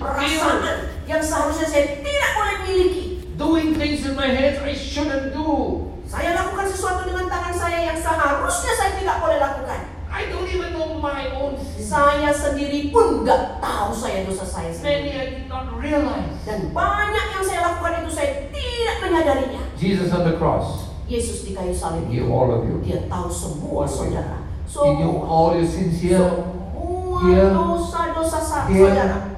perasaan yang seharusnya saya tidak boleh miliki. Doing things with my hands I shouldn't do. Saya lakukan sesuatu dengan tangan saya yang seharusnya saya tidak boleh lakukan. I don't even know my own sin. Saya sendiri pun nggak tahu saya dosa saya Many sendiri. I did not realize. Dan banyak yang saya lakukan itu saya tidak menyadarinya. Jesus on the cross. Yesus di kayu salib He all of you. dia tahu semua saudara. He knew all your sins here, semua dosa-dosa saudara.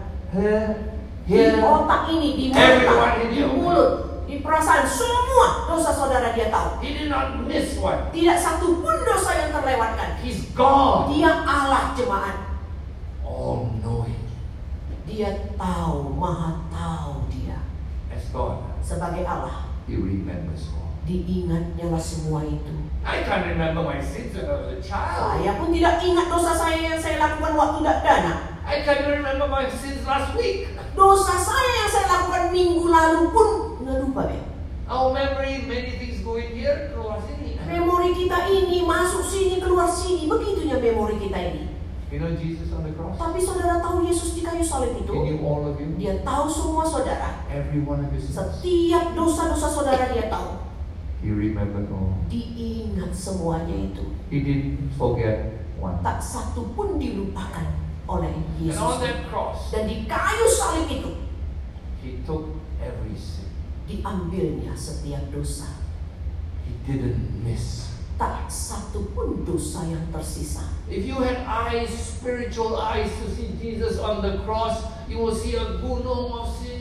Di otak ini, di mata, di mulut, di perasaan, semua dosa saudara dia tahu. He did not miss one. Tidak satu pun dosa yang terlewatkan. He's God. Dia Allah jemaat. All knowing Dia tahu, maha tahu dia. as God. Sebagai Allah, He remembers all. Diingatnya lah semua itu. I can't remember my sins when I was a child. Saya pun tidak ingat dosa saya yang saya lakukan waktu tidak dana. I can't remember my sins last week. Dosa saya yang saya lakukan minggu lalu pun nggak lupa deh. Our memory, many things go in here, keluar sini. Memori kita ini masuk sini keluar sini, begitunya memori kita ini. You know Jesus on the cross? Tapi saudara tahu Yesus di kayu salib He itu? knew all of you. Dia tahu semua saudara. Every one of your sins. Setiap dosa-dosa saudara dia tahu. He remembered all. Diingat semuanya itu. He didn't forget one. Tak satu pun dilupakan oleh And on Yesus. that cross, Dan di kayu salib itu He took every sin. diambilnya setiap dosa. He didn't miss. Tak satu pun dosa yang tersisa. If you had eyes, spiritual eyes to see Jesus on the cross, you will see a gunung of sins.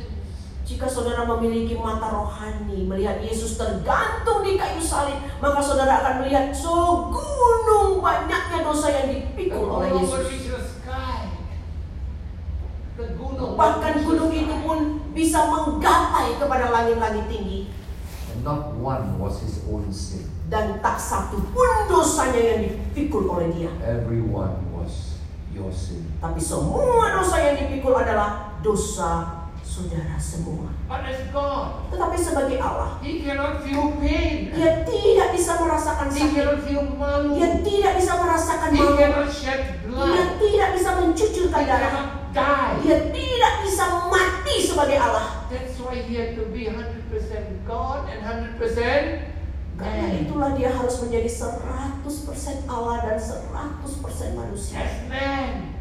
Jika saudara memiliki mata rohani, melihat Yesus tergantung di kayu salib, maka saudara akan melihat segunung banyaknya dosa yang The dipikul oleh Yesus. Bahkan gunung itu pun bisa menggapai kepada langit-langit tinggi. And not one was his own sin. Dan tak satu pun dosanya yang dipikul oleh dia. Everyone was your sin. Tapi semua dosa yang dipikul adalah dosa saudara semua. Tetapi sebagai Allah, He cannot feel pain. dia tidak bisa merasakan He sakit. cannot feel malu. Dia tidak bisa merasakan He malu. cannot shed Dia tidak bisa mencucurkan darah. cannot die. Dia tidak bisa mati sebagai Allah. That's why he had to be 100% God and 100% Karena itulah dia harus menjadi 100% Allah dan 100% manusia. As man.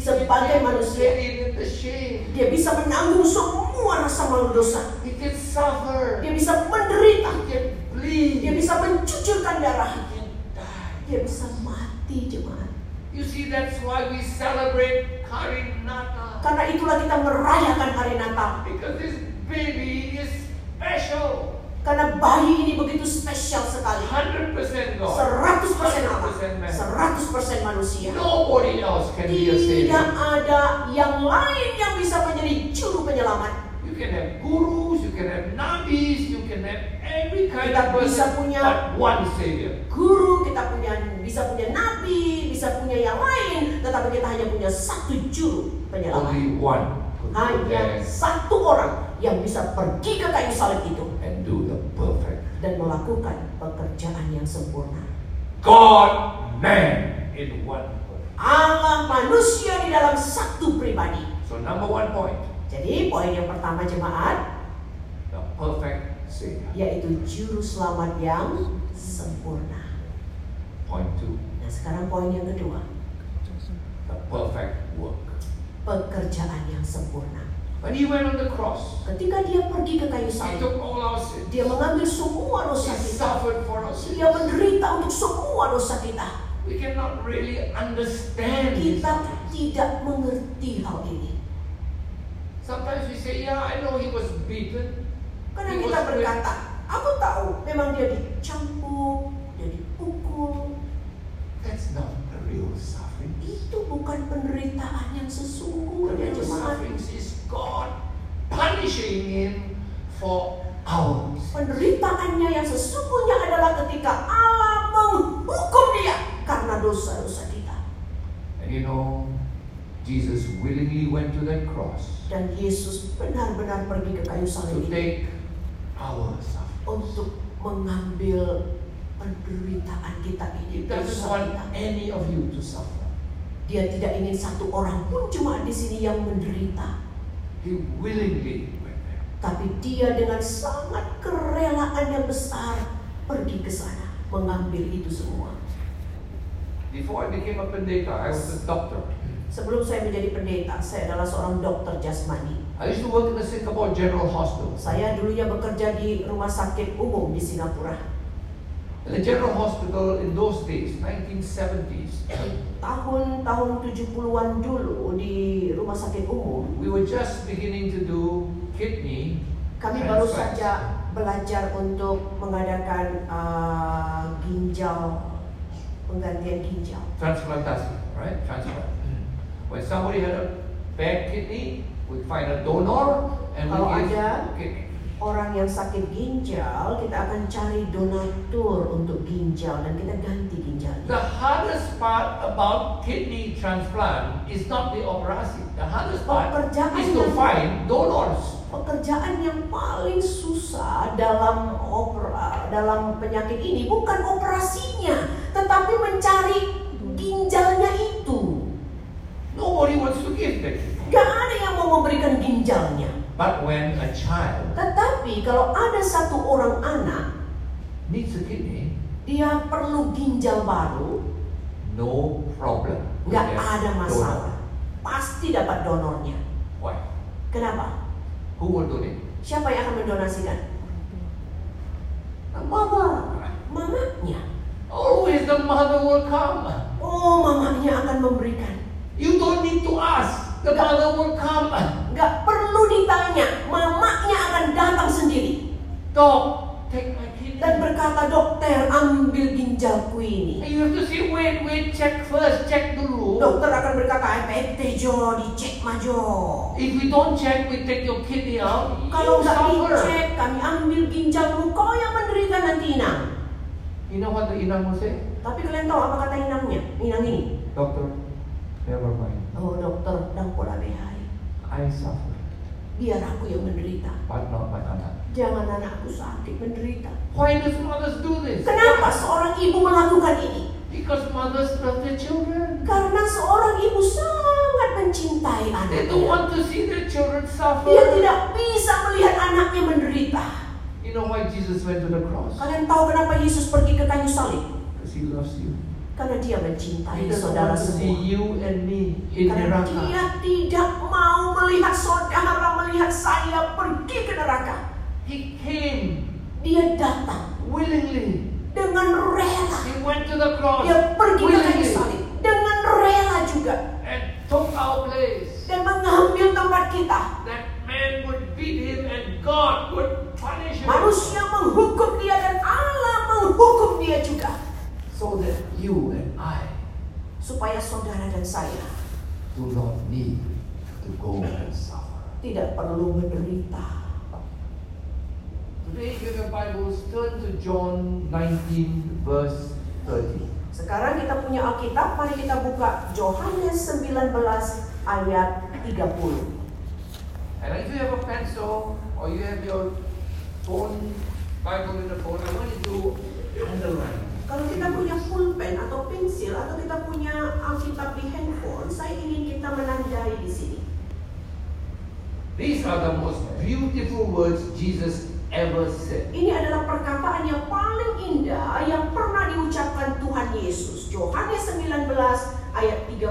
Sebagai manusia. Dia bisa menanggung semua rasa malu dosa. Dia bisa menderita. Dia bisa mencucurkan darah. Dia bisa mati jemaat. You see, that's why we celebrate Karinata. Karena itulah kita merayakan hari Natal. Because this baby is special. Karena bayi ini begitu spesial sekali. 100% God. 100% Allah. 100% man. 100% manusia. Nobody else can be a Tidak savior. ada yang lain yang bisa menjadi juru penyelamat. You can have gurus, you can have nabis, you can have every kind Kita of bisa person, punya- but one savior. Guru, kita punya bisa punya nabi, bisa punya yang lain, tetapi kita hanya punya satu juru penyelamat. Only one Hanya satu orang yang bisa pergi ke kayu salib itu and do the perfect. dan melakukan pekerjaan yang sempurna. God, man in one. Allah manusia di dalam satu pribadi. So number one point, Jadi poin yang pertama jemaat the perfect savior. yaitu juru selamat yang sempurna. Point two, Nah sekarang poin yang kedua the perfect work. Pekerjaan yang sempurna. When he went on the cross, Ketika dia pergi ke kayu salib, dia mengambil semua dosa kita. Dia menderita untuk semua dosa kita. We cannot really understand. Kita tidak mengerti hal ini. Sometimes we say, yeah, I know he was beaten. Karena He kita was berkata, aku tahu memang dia dicampuk, dia dipukul. That's not the real suffering. Itu bukan penderitaan yang The sesungguhnya jemaat. punishing him for our. Penderitaannya yang sesungguhnya adalah ketika Allah menghukum dia karena dosa-dosa kita. And you know, Jesus willingly went to that cross Dan Yesus benar-benar pergi ke kayu salib to take our suffering. untuk mengambil penderitaan kita He ini, doesn't dosa want any of you to suffer. Dia tidak ingin satu orang pun cuma di sini yang menderita. He willingly. Tapi dia dengan sangat kerelaan yang besar pergi ke sana mengambil itu semua. Before I became a pendeta, I was a doctor. Sebelum saya menjadi pendeta, saya adalah seorang dokter jasmani. I used to work in the Singapore General Hospital. Saya dulunya bekerja di rumah sakit umum di Singapura. And the General Hospital in those days, 1970s, Tahun-tahun 70-an dulu di rumah sakit umum, we were just beginning to do kidney kami baru saja belajar untuk mengadakan uh, ginjal, penggantian ginjal. transplantasi, right? Transplant. When somebody had a bad kidney, we find a donor and we Kalau give ada- kidney. Orang yang sakit ginjal, kita akan cari donatur untuk ginjal dan kita ganti ginjalnya. The hardest part about kidney transplant is not the operation. The hardest part Pekerjaan is to find donors. Pekerjaan yang paling susah dalam opera, dalam penyakit ini bukan operasinya, tetapi mencari ginjalnya itu. Nobody wants to give kidney. Gak ada yang mau memberikan ginjalnya. But when a child Tetapi kalau ada satu orang anak, needs a kidney, dia perlu ginjal baru, no problem. nggak ada donor. masalah. Pasti dapat donornya. Why? Kenapa? Who will donate? Siapa yang akan mendonasikan? Mother. Mamanya. Always the mother will come. Oh, mamanya akan memberikan. You don't need to ask. The mother will come. Ditanya, mamanya akan datang sendiri Doc, take my kidney. dan berkata, dokter ambil ginjalku ini. And you have to say, wait, wait, check first, check dulu. Dokter akan berkata, PT Jo, dicek majo. If we don't check, we take your kidney out. Kalau nggak dicek, kami ambil ginjalmu, kau yang menderita nanti inang. You know what the inang will say? Tapi kalian tahu apa kata inangnya? Inang ini. Doctor, never mind. Oh dokter, dang pola behai. I suffer, Biar aku yang menderita. but not my anak. Jangan anakku sakit menderita. Why does mothers do this? Kenapa seorang ibu melakukan ini? Because mothers love their children. Karena seorang ibu sangat mencintai They don't anaknya. want to see their children Dia suffer. tidak bisa melihat anaknya menderita. You know why Jesus went to the cross? Kalian tahu kenapa Yesus pergi ke kayu salib? Because he loves you. Karena dia mencintai saudara semua. Karena dia tidak mau melihat saudara melihat saya pergi ke neraka. He came Dia datang willingly. dengan rela. He went to the cross Dia pergi ke kayu willingly salib dengan rela juga and took our place. dan mengambil tempat kita. That man would beat him and God would punish him. Manusia menghukum dia dan Allah menghukum dia juga. So that you and I Supaya saudara dan saya do not need to go and suffer. tidak perlu menderita. Today, if you have your Bibles, turn to John 19, verse 30. Sekarang kita punya Alkitab, mari kita buka Yohanes 19 ayat 30. And if you have a pencil or you have your phone, Bible in the phone, I want you to underline. Kalau kita punya pulpen atau pensil atau kita punya Alkitab di handphone, saya ingin kita menandai di sini. These are the most beautiful words Jesus ever said. Ini adalah perkataan yang paling indah yang pernah diucapkan Tuhan Yesus. Yohanes 19 ayat 30.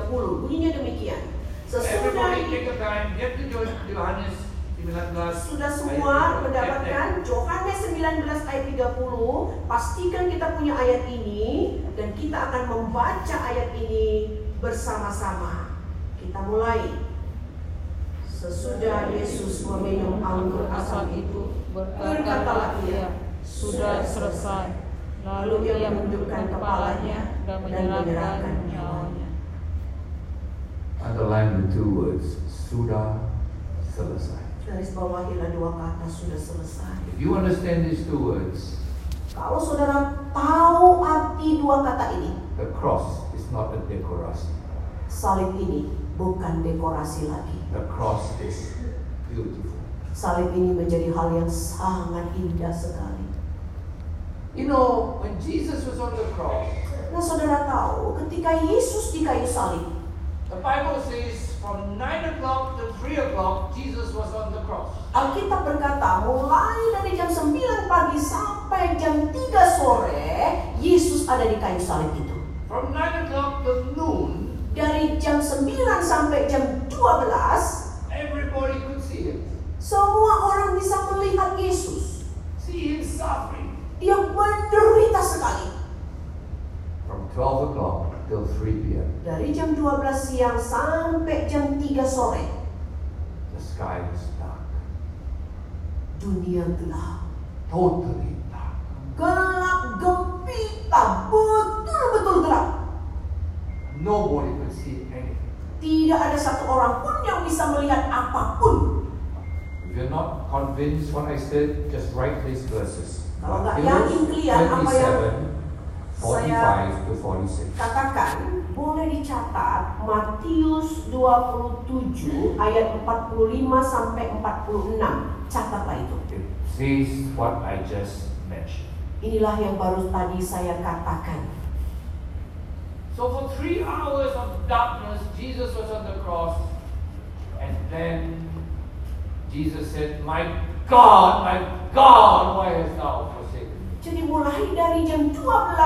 Bunyinya demikian. Sesudah Everybody take a time, get to 19. Sudah semua mendapatkan Yohanes 19 ayat 30, pastikan kita punya ayat ini dan kita akan membaca ayat ini bersama-sama. Kita mulai. Sesudah Yesus meminum anggur asam itu, berkatalah ia, sudah selesai. Lalu ia menundukkan kepalanya dan menyerahkan nyawanya. Underline the two words, sudah selesai. Garis bawahilah dua kata sudah selesai. If you understand these two words, Kalau saudara tahu arti dua kata ini, the cross is not a decoration. salib ini bukan dekorasi lagi. The cross is beautiful. Salib ini menjadi hal yang sangat indah sekali. You know, when Jesus was on the cross, Nah saudara tahu ketika Yesus di kayu salib, The Bible says from 9 o'clock to 3 o'clock, Jesus was on the cross. Alkitab berkata, mulai dari jam 9 pagi sampai jam 3 sore, Yesus ada di kayu salib itu. From 9 o'clock to noon, Dari jam 9 sampai jam 12, everybody could see him. semua orang bisa melihat Yesus. See him suffering. Dia menderita sekali. From 12 o'clock till 3 p.m., Dari jam 12 siang sampai jam 3 sore, the sky was dark. dunia gelap. Totally dark. Gelap gempita, betul-betul gelap. Nobody could see anything. Tidak ada satu orang pun yang bisa melihat apa pun. If you're not convinced what I said, just write these verses. Kalau nggak yakin kalian apa yang 27, 45 to 46. Katakan, boleh dicatat Matius 27 ayat 45 sampai 46. Catatlah itu. It says what I just mentioned. Inilah yang baru tadi saya katakan. So for three hours of darkness, Jesus was on the cross, and then Jesus said, "My God, my God, why hast thou forsaken me?" Jadi mulai dari jam 12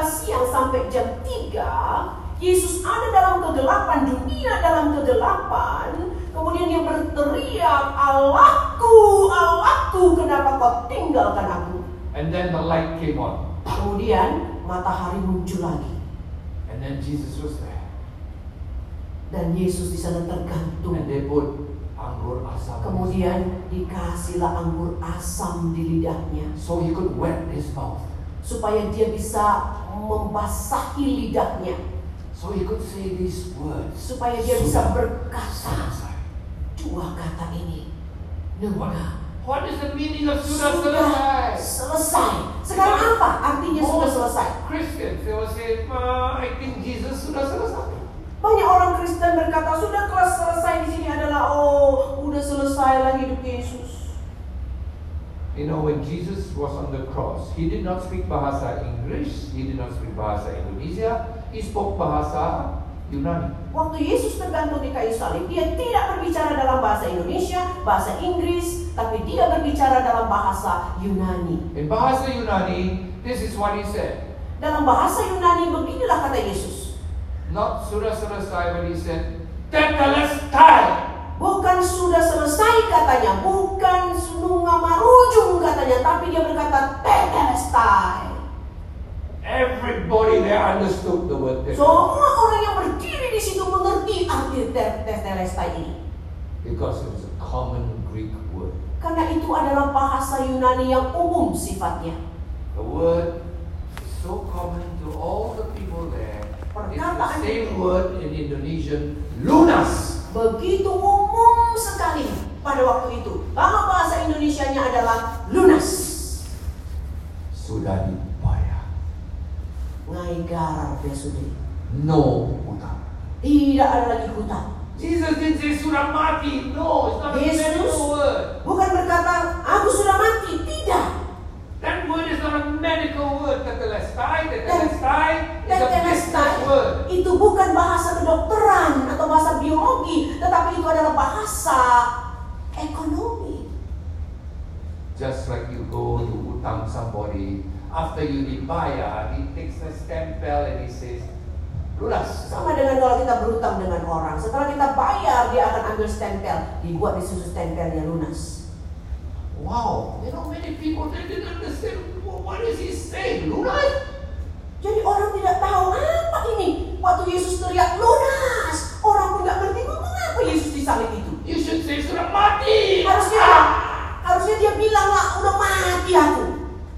siang sampai jam 3, Yesus ada dalam kegelapan, dunia dalam kegelapan. Kemudian dia berteriak, Allahku, Allahku, kenapa kau tinggalkan aku? And then the light came on, Kemudian matahari muncul lagi. and then Jesus was there, Dan Yesus di sana tergantung. and they put anggur asam, Kemudian dikasihlah anggur asam di lidahnya. so he could wet his mouth, Supaya dia bisa membasahi lidahnya. so he could say these words. Supaya dia bisa berkata dua kata ini. Nengah. what is the meaning of sudah Sudah selesai? selesai. Sekarang apa artinya sudah selesai? Christians, they will say, "Ah, I think Jesus sudah selesai. Banyak orang Kristen berkata sudah kelas selesai di sini adalah oh udah selesai lah hidup Yesus. You know, when Jesus was on the cross, he did not speak bahasa English, he did not speak bahasa Indonesia, he spoke bahasa Yunani. Waktu Yesus tergantung di kayu salib, dia tidak berbicara dalam bahasa Indonesia, bahasa Inggris, tapi dia berbicara dalam bahasa Yunani. In bahasa Yunani, this is what he said. Dalam bahasa Yunani beginilah kata Yesus. Not sudah selesai, but he said, Tetelestai. Bukan sudah selesai katanya, bukan sununga marujung katanya, tapi dia berkata tetelestai. Everybody there understood the word tetelestai. Semua orang yang berdiri di situ mengerti arti te- tetelestai ini. Because it was a common Greek word. Karena itu adalah bahasa Yunani yang umum sifatnya. The word is so common to all the people there. Perkataan same word in Indonesian, lunas. Begitu umum sekali pada waktu itu. Kalau bahasa Indonesianya adalah lunas. Sudah dibayar. Ngai garar dia sudah. No hutang. Tidak ada lagi hutang. Jesus didn't say sudah mati. No, it's not Yesus word. bukan berkata, aku sudah mati. Tidak. That word is not a medical word. Tetelestai, tetelestai itu bukan bahasa kedokteran atau bahasa biologi, tetapi itu adalah bahasa ekonomi. Just like you go to utang somebody, after you dibayar, he takes a stempel and he says, lunas. Sama dengan kalau kita berutang dengan orang, setelah kita bayar dia akan ambil stempel, dibuat di susu stempelnya lunas. Wow, you know many people they didn't understand "Well, what is he saying, lunas. Jadi orang tidak tahu apa ini. Waktu Yesus teriak lunas, orang pun nggak ngerti mengapa Yesus disalib itu. Say sudah mati. Harusnya Ah! harusnya dia bilang lah udah mati aku.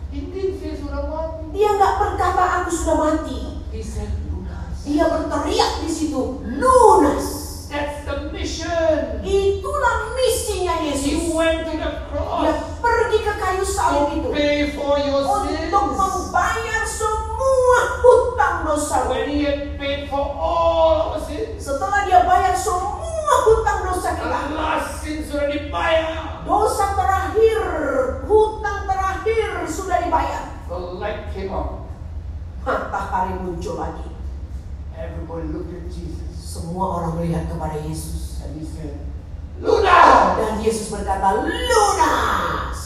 He didn't say sudah mati. Dia nggak berkata aku sudah mati. He said lunas. Dia berteriak di situ lunas. That's the mission. Itulah misinya He Yesus. went to the Dia cross pergi ke kayu salib to itu pay for your untuk sins. membayar semua hutang dosa. When he had paid for all our sins, Setelah dia bayar semua hutang dosa the kita, last sin sudah dibayar. dosa terakhir, hutang terakhir sudah dibayar. The light came on. Matahari muncul lagi. Everybody looked at Jesus. Semua orang melihat kepada kepada Yesus. And he said, Luna! Dan Yesus berkata, lunas.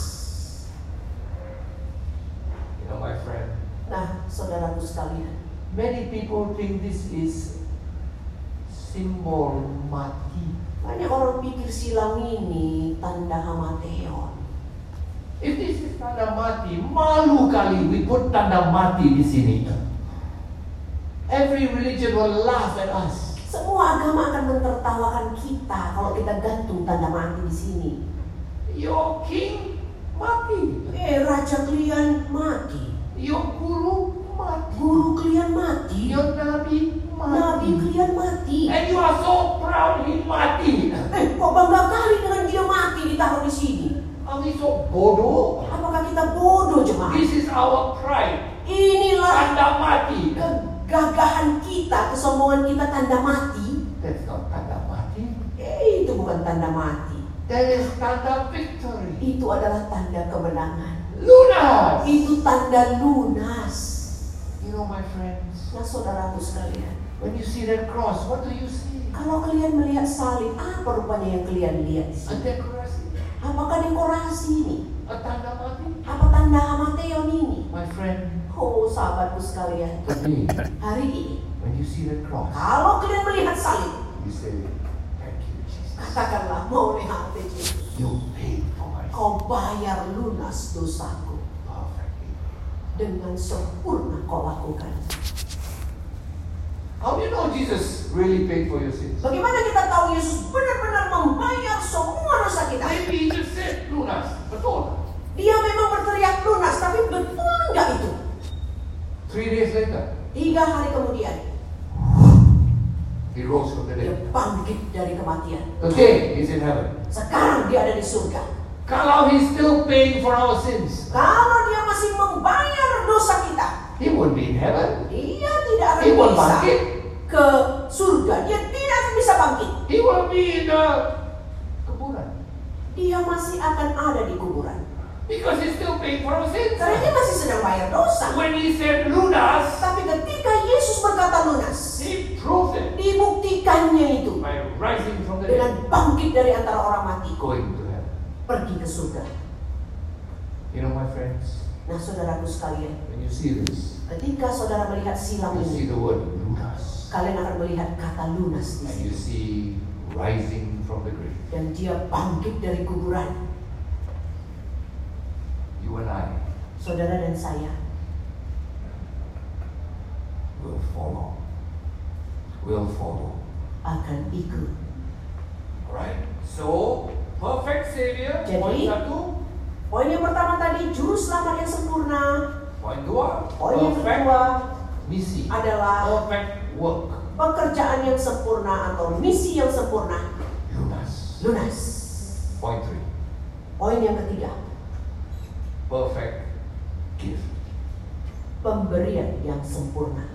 You know, my friend, Nah, saudaraku sekalian, many people think this is symbol mati. banyak orang pikir silang ini tanda hamateon. If this is tanda mati, malu kali we put tanda mati di sini. Every religion will laugh at us. Semua agama akan mentertawakan kita kalau kita gantung tanda mati di sini. Your king mati. Eh, raja kalian mati, Your guru mati. guru kalian mati, Your nabi nabi mati. kalian mati. And you are so proud he mati. Eh, kok bangga kali dengan dia mati ditaruh di sini? Are we so bodoh? Apakah kita bodoh jemaat? This is our pride. Inilah Tanda mati. kegagahan kita, kesombongan kita tanda mati. That's not tanda mati. Eh, itu bukan tanda mati. That is tanda victory. Itu adalah tanda kemenangan. Lunas. Itu tanda lunas. You know, my friends, Nah, saudaraku sekalian, when you see that cross, what do you see? kalau kalian melihat salib, apa rupanya yang kalian lihat A. Apakah dekorasi ini? A tanda mati. Apa tanda hamateon ini? My friend, Oh, sahabatku sekalian, hari ini, when you see that cross, kalau kalian melihat salib, you say, Thank you, Jesus. katakanlah, mau lihat Yesus. Kau bayar lunas dosaku. dengan sempurna kau lakukan. How do you know Jesus really paid for your sins? Bagaimana kita tahu Yesus benar-benar membayar semua dosa kita? Maybe he just said, Lunas, betul. Dia memang berteriak lunas, tapi betul? Three days later, Tiga hari kemudian, he rose from the dia dead. bangkit dari kematian. Today, he's in heaven. Sekarang dia ada di surga. Kalau he's still paying for our sins, Kalau dia masih membayar dosa kita, he won't be in heaven. dia tidak akan He won't bisa bangkit. ke surga. Dia tidak akan bisa bangkit. He will be in the kuburan. Dia masih akan ada di kuburan. Because he's still paying for our sins. Karena dia masih sedang bayar dosa. When he said lunas, Tapi ketika Yesus berkata lunas, he proved it dibuktikannya itu by rising from the dead, dengan bangkit dari antara orang mati going to heaven. pergi ke surga. You know, my friends, Nah, saudaraku sekalian, when you see this, ketika saudara melihat silam you see ini, the word lunas, kalian akan melihat kata lunas di and sini. you see rising from the grave. Dan dia bangkit dari kuburan. You and I Saudara dan saya will follow. Will follow. akan ikut. Alright? So, perfect Savior. Jadi- Point satu. Poin yang pertama tadi, juru selamat yang sempurna. Point dua. Poin yang kedua misi. adalah Perfect work. pekerjaan yang sempurna atau misi yang sempurna. Lunas. Lunas. Point three. Poin yang ketiga, Perfect gift. pemberian yang sempurna.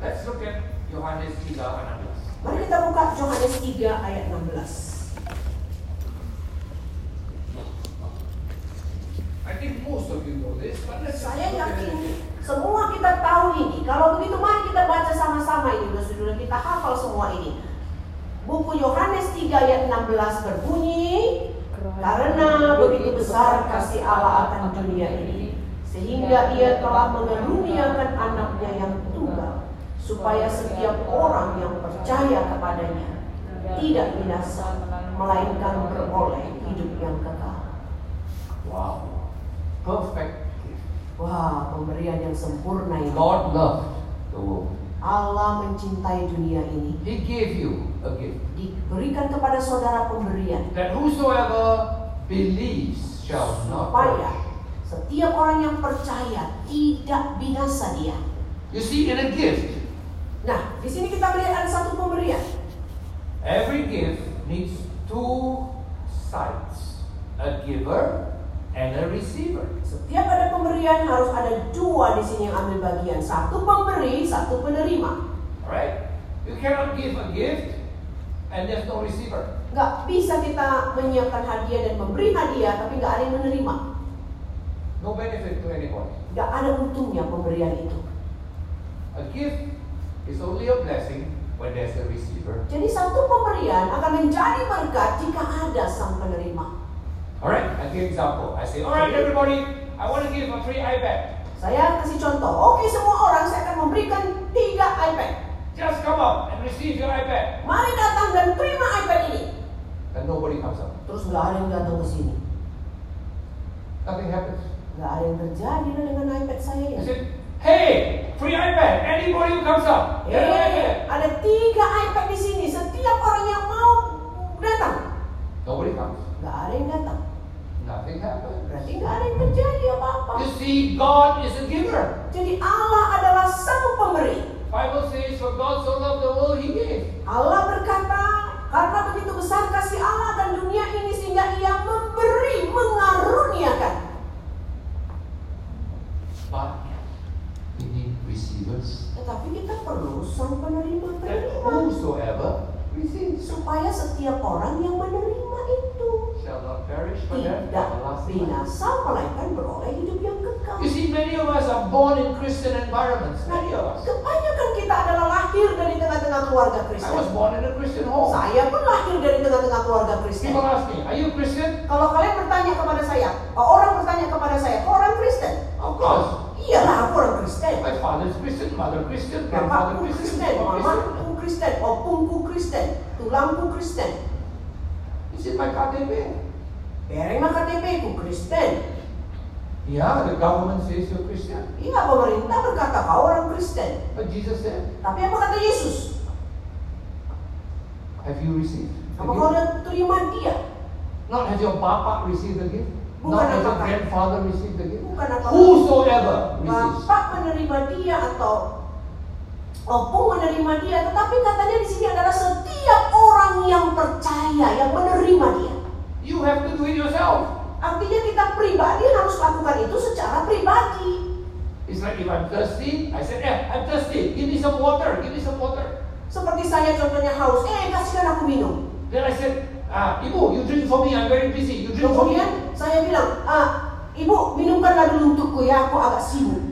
Let's look at Yohanes 3:16. Mari kita buka Yohanes 3 ayat 16. I think most of you know this, but let's Saya yakin semua kita tahu ini. Kalau begitu mari kita baca sama-sama ini. Saudara kita hafal semua ini. Buku Yohanes 3 ayat 16 berbunyi, Karena begitu besar kasih Allah akan dunia ini, sehingga ia telah mengaruniakan anaknya yang tunggal, supaya setiap orang yang percaya kepadanya tidak binasa, melainkan beroleh hidup yang kekal. Wow. Perfect. Wah, pemberian yang sempurna ini. God loved the world. Allah mencintai dunia ini. He gave you a gift. Diberikan kepada saudara pemberian That whosoever believes shall not supaya setiap orang yang percaya tidak binasa dia. You see, in a gift, Nah, di sini kita melihat ada satu pemberian. every gift needs two sides. A giver and a receiver. Setiap ada pemberian harus ada dua di sini yang ambil bagian. Satu pemberi, satu penerima. Alright? You cannot give a gift and there's no receiver. Nggak bisa kita menyiapkan hadiah dan memberi hadiah, tapi nggak ada yang menerima. No benefit to anybody. Nggak ada untungnya pemberian itu. A gift is only a blessing when there's a receiver. Jadi satu pemberian akan menjadi berkat jika ada sang penerima. Alright, I give example. I say, alright everybody, I want to give a free iPad. Saya kasih contoh. Oke semua orang saya akan memberikan tiga iPad. Just come up and receive your iPad. Mari datang dan terima iPad ini. And nobody comes up. Terus nggak ada yang datang ke sini. Nothing happens. Nggak ada yang terjadi dengan iPad saya I ya. said, hey, free iPad. Anybody who comes up, get an iPad. Eh, ada tiga iPad di sini. Setiap orang yang mau datang, Nobody comes. nggak ada yang datang. Nothing happens. Berarti nggak ada yang terjadi apa-apa. You see, God is a giver. Jadi Allah adalah sang pemberi. Bible says, for God so loved the world, He gave. Allah berkata, karena begitu besar kasih Allah dan dunia ini sehingga ia memberi, mengaruniakan. But we need receivers. Tetapi kita perlu sang penerima penerima whosoever receives supaya setiap orang yang menerima itu tidak binasa melainkan beroleh hidup yang kekal. You see, many of us are born in Christian environments. Many of us. Kebanyakan kita adalah lahir dari tengah-tengah keluarga I was Kristen. born in a Christian home. Saya pun lahir dari tengah-tengah keluarga Kristen. People ask me, are you Christian? Kalau kalian bertanya kepada saya, orang bertanya kepada saya, kau orang Kristen? Of course. Iyalah, aku orang Kristen. My father is Christian, mother Christian, grandfather Christian, Kristen, mamaku Kristen, opungku Kristen, tulangku Kristen. It's in my KTP. Perema KTP ku Kristen. Yeah, the government says you're Christian. Iya, pemerintah berkata kau orang Kristen. But Jesus said, Tapi apa kata Yesus? have you received? Apa kau udah terima dia? Not has your papa received the gift? Bukan Not has your grandfather received the gift? Bukan apa Whosoever receives. Bapak menerima dia atau opung menerima dia, tetapi katanya di sini adalah setiap orang yang percaya, yang menerima dia. You have to do it yourself. Artinya kita pribadi harus lakukan itu secara pribadi. It's like if I'm thirsty, I said, eh, I'm thirsty. Give me some water. Give me some water. Seperti saya contohnya haus, eh kasihkan aku minum. Then I said, ah, Ibu, you drink for me. I'm very busy. You drink for me. Kemudian saya bilang, ah, ibu minumkanlah dulu untukku ya, aku agak sibuk.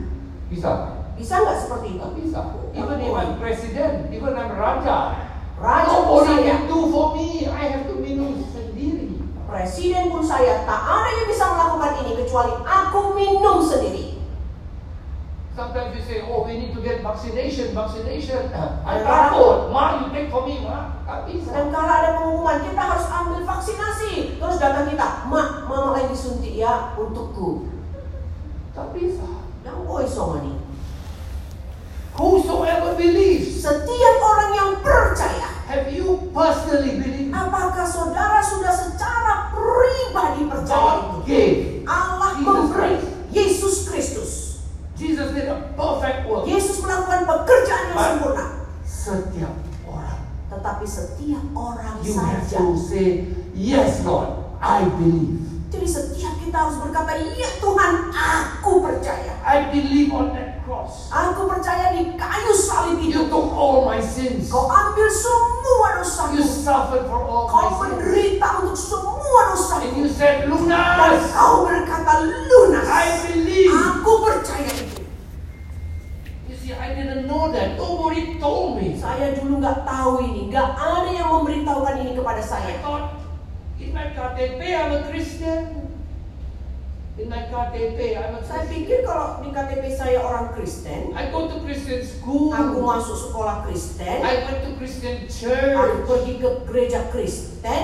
Bisa. Bisa nggak seperti itu? Bisa. Even if I'm president, even I'm raja. Raja pun saya, do for me. I have to minum sendiri. presiden pun saya, tak ada yang bisa melakukan ini kecuali aku minum sendiri. Sometimes you say, oh, we need to get vaccination, vaccination. Ya. takut. Ma, you take for me, ma. Nggak bisa. Sedang kala ada pengumuman, kita harus ambil vaksinasi. Terus datang kita, mak, mama lagi suntik ya untukku. Nggak bisa. Yang oi somani. Whosoever believes, Setiap orang yang percaya, have you personally believed? apakah saudara sudah secara pribadi percaya? God gave. Allah Jesus memberi Christ. Yesus Kristus. Jesus did a perfect work. Yesus melakukan pekerjaan yang Baik. sempurna. Setiap orang. Tetapi setiap orang You have saja. to say, yes, Lord, I believe. Jadi setiap kita harus berkata, iya Tuhan, aku percaya. I believe on that cross. Aku percaya di kayu salib You itu. took all my sins. Kau ambil semua dosaku. You suffered for all Kau my sins. menderita untuk semua And dosaku. you said, Dan Lunas, kau berkata lunas. I believe. Aku percaya itu. You see, I didn't know that. Nobody told me. Saya dulu nggak tahu ini, nggak ada yang memberitahukan ini kepada I saya. thought, in my KTP, I'm a Christian. In my KTP, I'm a Saya Christian. pikir kalau di KTP saya orang Kristen, I go to Christian school. aku masuk sekolah Kristen, I went to Christian aku church. pergi ke gereja Kristen.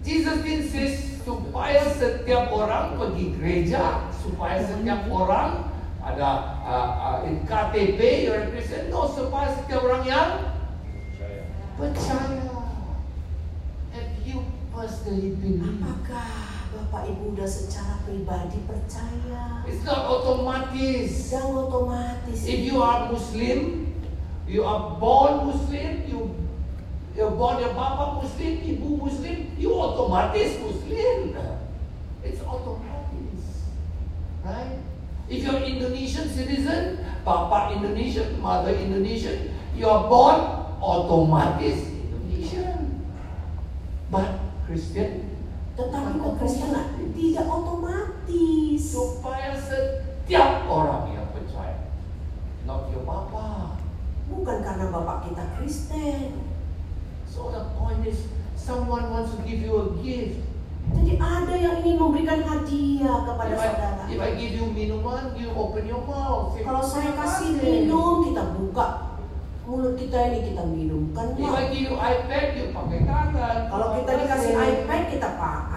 Jesus say supaya setiap orang pergi gereja, supaya setiap orang ada uh, uh, in KTP you're a Christian. No, supaya setiap orang yang percaya. Have you personally believe? Apakah Bapak Ibu udah secara pribadi percaya? It's not automatis. Dan otomatis. If you are Muslim, you are born Muslim, you you're born your papa Muslim, ibu Muslim, you automatis Muslim. It's automatis, right? If you're Indonesian citizen, papa Indonesian, mother Indonesian, you are born automatis Indonesian. But Christian, Tetapi kekristenan tidak otomatis. supaya setiap orang yang percaya, not your papa, bukan karena bapak kita Kristen. So the point is, someone wants to give you a gift. Jadi ada yang ingin memberikan hadiah kepada If I, saudara. if I give you minuman, you open your mouth. Kalau saya "Terima kasih kasih." minum, kita buka mulut kita ini kita minumkan. If I give you iPad, you pakai tangan. Kalau kita dikasih kasih. iPad,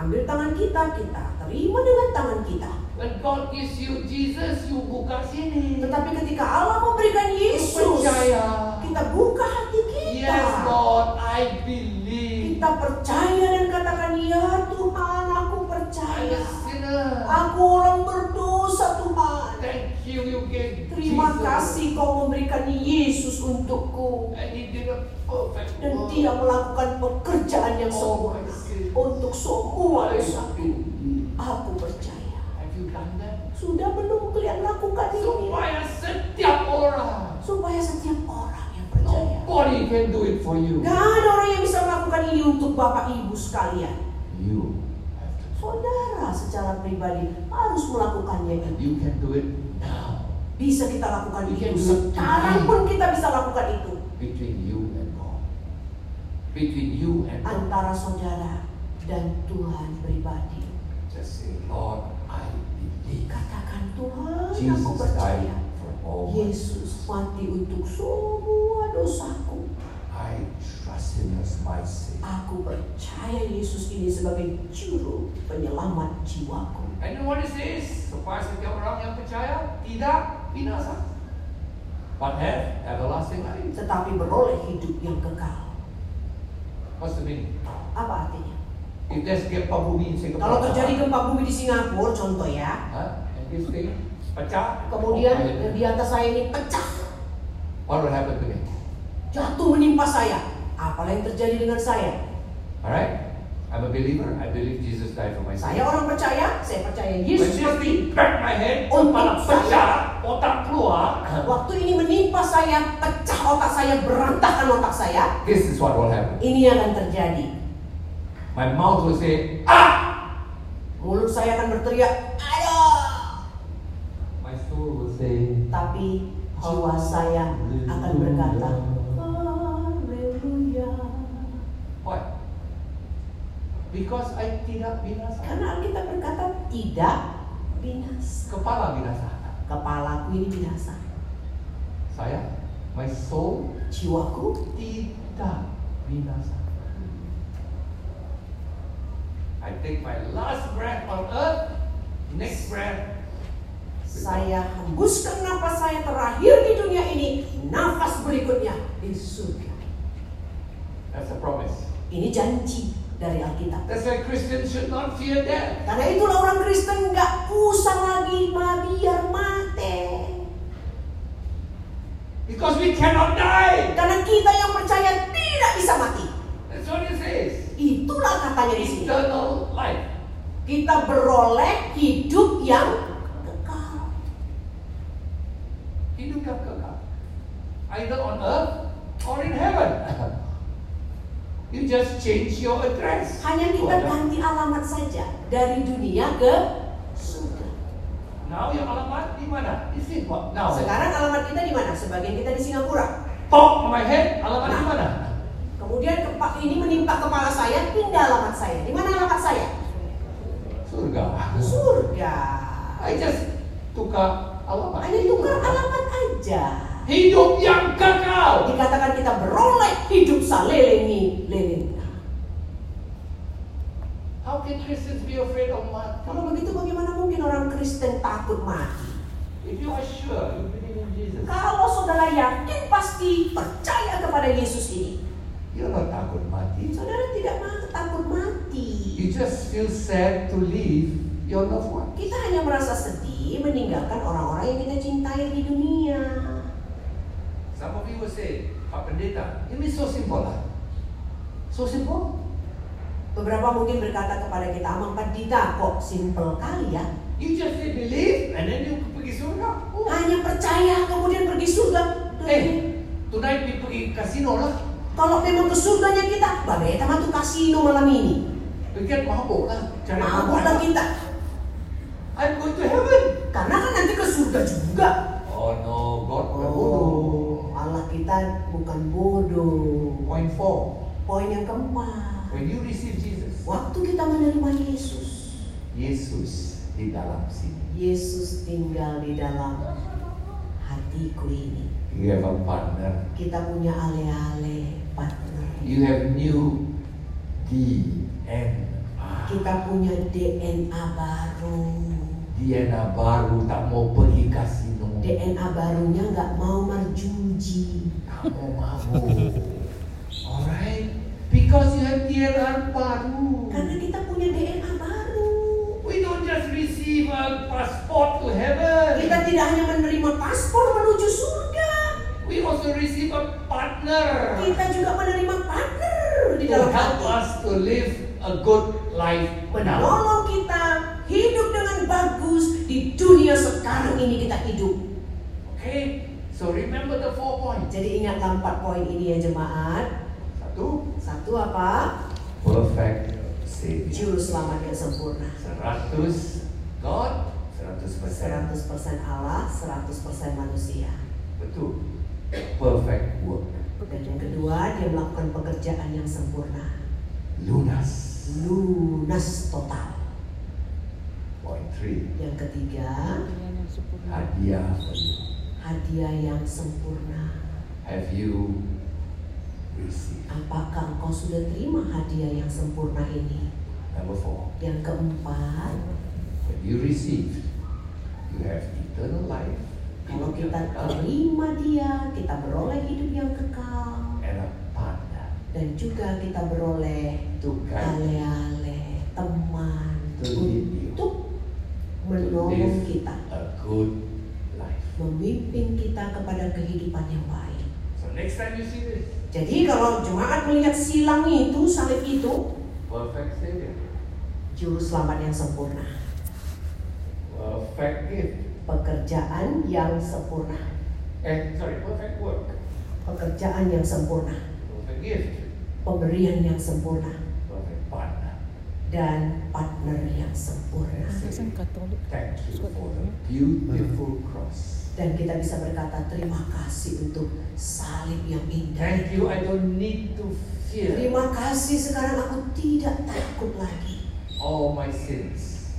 ambil tangan kita, kita terima dengan tangan kita. When God gives you Jesus, you buka sini. Tetapi ketika Allah memberikan Yesus, Percaya. kita buka hati kita. Yes, Lord, I believe. Kita percaya dan katakan, ya Tuhan, aku percaya. Aku orang berdosa Tuhan. Thank you, you gave Terima Jesus. kasih kau memberikan Yesus untukku. And he did a perfect Dan work. dia melakukan pekerjaan yang Oh, sempurna untuk semua dosaku. Aku percaya. Have you done that? Sudah belum kalian lakukan ini? Supaya setiap orang, Supaya setiap orang yang percaya. nobody can do it for you. Gak ada orang yang bisa melakukan ini untuk Bapak Ibu sekalian. You. Saudara secara pribadi harus melakukannya itu. you can do it now. Bisa kita lakukan can itu. Sekarang pun kita bisa lakukan itu. Between you and God. Between you and God. Antara saudara dan Tuhan pribadi. Just say, Lord, I believe. Katakan Tuhan, aku Jesus percaya. all my Yesus mati untuk semua dosaku. I trust Him as my Savior. Aku percaya Yesus ini sebagai juru penyelamat jiwaku. And you know what it says? Supaya setiap orang yang percaya tidak binasa. But have everlasting life. Tetapi beroleh hidup yang kekal. What's the meaning? Apa artinya? If there's gempa bumi in Singapore. Kalau terjadi gempa bumi di Singapura, contoh ya, Huh? And this thing pecah. kemudian oh, di atas saya ini pecah, What will happen to me? Jatuh menimpa saya. Apalah yang terjadi dengan saya? Alright? I'm a believer. I believe Jesus died for my Saya sins. orang percaya, saya percaya Yesus mati. back my head, kepala saya. pecah, otak keluar. Waktu ini menimpa saya, pecah otak saya, berantakan otak saya. This is what will happen. Ini yang akan terjadi. My mouth will say, Ah! Mulut saya akan berteriak, ayo. My soul will say, Tapi jiwa saya akan berkata, Because I tidak binasa. Karena Alkitab berkata tidak binasa. Kepala binasa. Kepalaku ini binasa. Saya, my soul Jiwaku tidak binasa. I take my last breath on earth, next breath. Saya hembuskan nafas saya terakhir di dunia ini, nafas berikutnya di surga. That's a promise. Ini janji dari Alkitab. That's why Christians should not fear death. Karena itulah orang Kristen nggak usah lagi biar mati. Because we cannot die. Karena kita yang percaya tidak bisa mati. That's what it says. Itulah katanya di sini. Eternal life. Kita beroleh hidup yang kekal. Hidup yang kekal. Either on earth or in heaven. You just change your address. Hanya kita ganti alamat saja dari dunia ke surga. Now yang alamat di mana? Di sini. Now. Sekarang alamat kita di mana? Sebagian kita di Singapura. Pop on my head. Alamat di mana? Kemudian kepa- ini menimpa kepala saya, pindah alamat saya. Di mana alamat saya? Surga. Surga. I just tukar alamat. Hanya tukar alamat aja. Hidup yang kekal. Dikatakan kita beroleh hidup salelengi leleng. How can Christians be afraid of mati? Kalau begitu bagaimana mungkin orang Kristen takut mati? If you are sure you believe in Jesus, Kalau saudara yakin pasti percaya kepada Yesus ini. you're not takut mati. Saudara tidak takut mati. You just feel sad to leave your loved one. Kita hanya merasa sedih meninggalkan orang-orang yang kita cintai di dunia. Some of you will say, Pak Pendeta, ini so simple lah. So simple. Beberapa mungkin berkata kepada kita, Amang Pandita, kok simple kali ya? You just say believe and then you pergi surga. Oh. Hanya percaya kemudian pergi surga. Eh, tonight we pergi kasino lah. Kalau memang ke surganya kita, bagai kita tuh kasino malam ini. Can mabuk lah. Cari Mabuklah kita. I'm going to heaven. Karena kan nanti ke surga juga. Kita bukan bodoh. Point four. Poin yang keempat, When you receive Jesus, waktu kita menerima Yesus, Yesus di dalam sini. Yesus tinggal di dalam hatiku ini. You have a partner. Kita punya ale-ale partner. You have new DNA. Kita punya DNA baru. DNA baru tak mau pergi kasino. DNA barunya nggak mau merjuji. Tak mau mabuk. Alright? Because you have DNA baru. Karena kita punya DNA baru. We don't just receive a passport to heaven. Kita tidak hanya menerima paspor menuju surga. We also receive a partner Kita juga menerima partner di to dalam help hati. us to live a good life. Menolong kita hidup dengan bagus di dunia sekarang ini kita hidup. Okay? So remember the four points. Jadi ingatlah empat poin ini ya jemaat. Satu, Satu apa? perfect Savior. Juru selamat yang sempurna. 100 God, 100% 100% Allah, 100% manusia. betul. Perfect work. Dan yang kedua, dia melakukan pekerjaan yang sempurna. Lunas. Lunas total. Point three. Yang ketiga. Hadiah for you. hadiah yang sempurna. Have you received? Apakah engkau sudah terima hadiah yang sempurna ini? Number four. Yang keempat, When you received, you have eternal life. kalau kita terima dia, kita beroleh hidup yang kekal. and a partner Dan juga kita beroleh ale-ale, teman To lead you. Menolong kita. a good life. Memimpin kita kepada kehidupan yang baik. So next time you see this, Jadi kalau jemaat melihat silang itu, salib itu, perfect Savior, juru selamat yang sempurna. perfect gift, Pekerjaan yang sempurna. eh sorry, perfect work, Pekerjaan yang sempurna. perfect gift, Pemberian yang sempurna. Dan partner yang sempurna. Katolik. Thank you for the beautiful cross. Dan kita bisa berkata terima kasih untuk salib yang indah. Thank you. I don't need to fear Terima kasih sekarang aku tidak takut lagi. all my sins.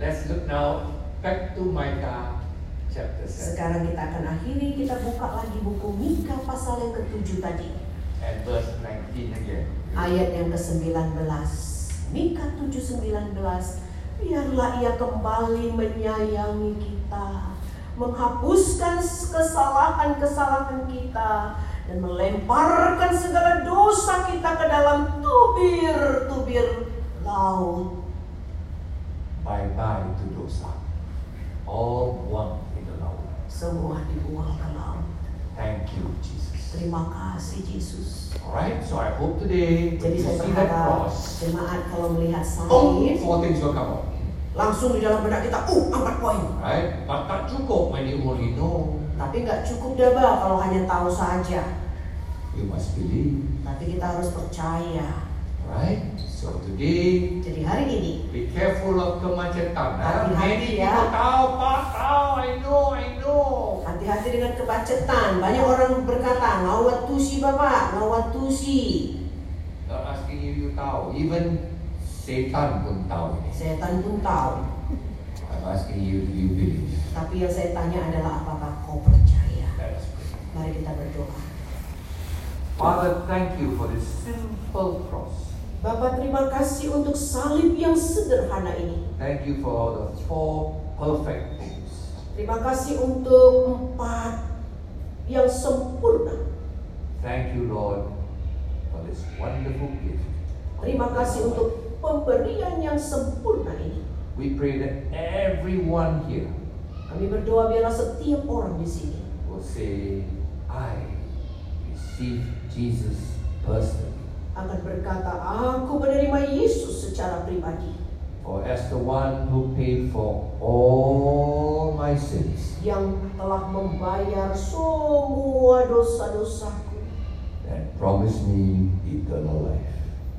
Let's look now back to Micah chapter 7 Sekarang kita akan akhiri, kita buka lagi buku Mika pasal yang ketujuh tadi. and verse 19 again. Ayat yang ke-19. Mika 7:19. Biarlah ia kembali menyayangi kita, menghapuskan kesalahan-kesalahan kita dan melemparkan segala dosa kita ke dalam tubir-tubir laut. Bye bye to dosa. All buang in the laut. Semua dibuang ke laut. Thank you, Jesus. Terima kasih Yesus. Alright, so I hope today Jadi you saya see that berharap cross, jemaat kalau melihat oh, salib four things will come out. langsung di dalam benak kita, uh, empat poin. Right? But tak cukup when you only know. Tapi nggak cukup dah Bang, kalau hanya tahu saja. You must believe. Tapi kita harus percaya. Right? So today, Jadi hari ini be careful of kemacetan. Hati-hati Many ya. people tahu, Pak, tahu, I know, I know. Hati-hati dengan kebacetan. Banyak orang berkata, ngawat tusi bapak, ngawat tusi. Not asking you, you tahu. Even setan pun tahu ini. Setan pun tahu. I'm asking you, do you believe? Tapi yang saya tanya adalah apakah kau percaya? Mari kita berdoa. Father, thank you for this simple cross. Bapak terima kasih untuk salib yang sederhana ini. Thank you for the four perfect things. Terima kasih untuk empat yang sempurna. Thank you, Lord, for this wonderful gift. Terima kasih untuk pemberian yang sempurna ini. We pray that everyone here Kami berdoa biarlah setiap orang di sini will say, I receive Jesus personally. akan berkata, aku menerima Yesus secara pribadi. For as the one who paid for all my sins Yang telah membayar semua dosa-dosaku. and promised me eternal life.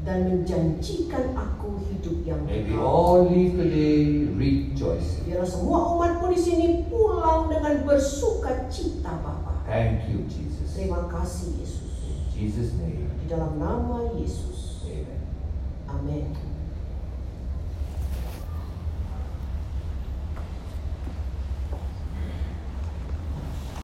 Dan menjanjikan aku hidup yang May we kekal. all leave today rejoicing Biarlah semua umatmu di sini pulang dengan bersuka cita Bapak. Thank you, Jesus. Terima kasih Yesus. In Jesus' name, Di dalam nama Yesus. amen. Amin.